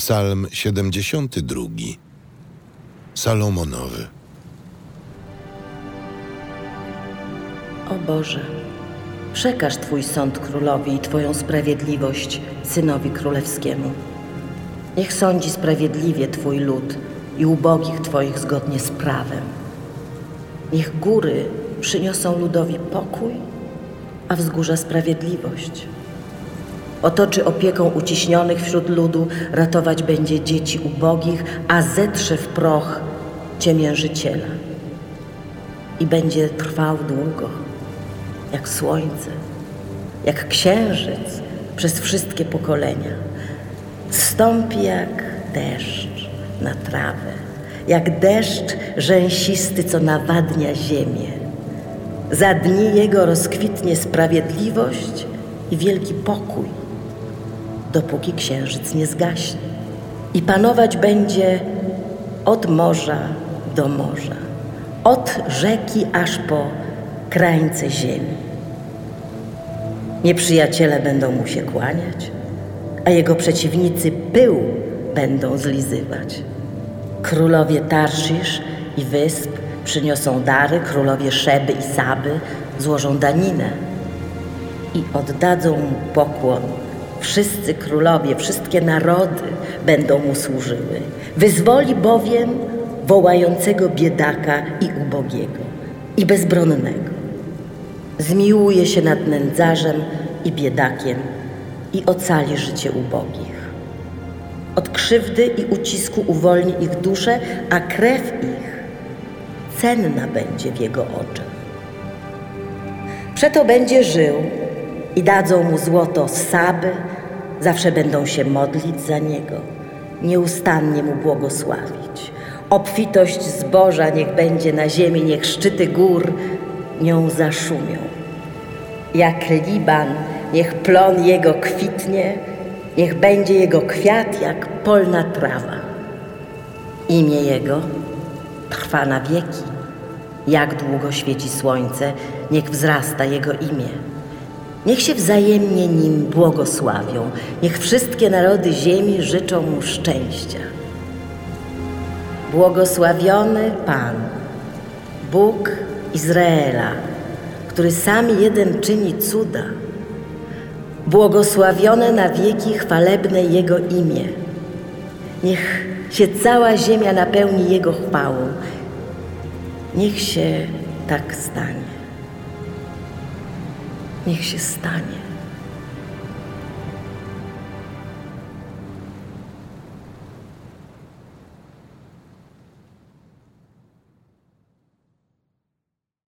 Psalm 72. Salomonowy. O Boże, przekaż Twój sąd królowi i Twoją sprawiedliwość synowi królewskiemu. Niech sądzi sprawiedliwie Twój lud i ubogich Twoich zgodnie z prawem. Niech góry przyniosą ludowi pokój, a wzgórza sprawiedliwość. Otoczy opieką uciśnionych wśród ludu, ratować będzie dzieci ubogich, a zetrze w proch ciemiężyciela. I będzie trwał długo, jak słońce, jak księżyc przez wszystkie pokolenia. Stąpi jak deszcz na trawę, jak deszcz rzęsisty, co nawadnia ziemię. Za dni jego rozkwitnie sprawiedliwość i wielki pokój, dopóki księżyc nie zgaśnie. I panować będzie od morza do morza, od rzeki aż po krańce ziemi. Nieprzyjaciele będą mu się kłaniać, a jego przeciwnicy pył będą zlizywać. Królowie Tarszisz i wysp przyniosą dary, królowie Szeby i Saby złożą daninę i oddadzą mu pokłon. Wszyscy królowie, wszystkie narody będą mu służyły. Wyzwoli bowiem wołającego biedaka i ubogiego i bezbronnego. Zmiłuje się nad nędzarzem i biedakiem i ocali życie ubogich. Od krzywdy i ucisku uwolni ich duszę, a krew ich cenna będzie w jego oczach. Przeto będzie żył i dadzą mu złoto z Saby, zawsze będą się modlić za niego, nieustannie mu błogosławić. Obfitość zboża niech będzie na ziemi, niech szczyty gór nią zaszumią. Jak Liban, niech plon jego kwitnie, niech będzie jego kwiat jak polna trawa. Imię jego trwa na wieki. Jak długo świeci słońce, niech wzrasta jego imię. Niech się wzajemnie nim błogosławią, niech wszystkie narody ziemi życzą mu szczęścia. Błogosławiony Pan, Bóg Izraela, który sam jeden czyni cuda. Błogosławione na wieki chwalebne Jego imię. Niech się cała ziemia napełni Jego chwałą. Niech się tak stanie. Niech się stanie.